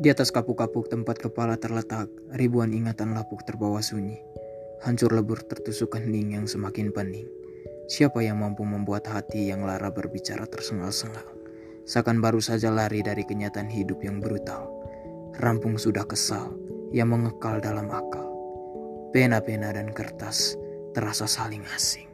Di atas kapuk-kapuk tempat kepala terletak, ribuan ingatan lapuk terbawa sunyi. Hancur lebur tertusuk hening yang semakin pening. Siapa yang mampu membuat hati yang lara berbicara tersengal-sengal? Seakan baru saja lari dari kenyataan hidup yang brutal. Rampung sudah kesal, yang mengekal dalam akal. Pena-pena dan kertas terasa saling asing.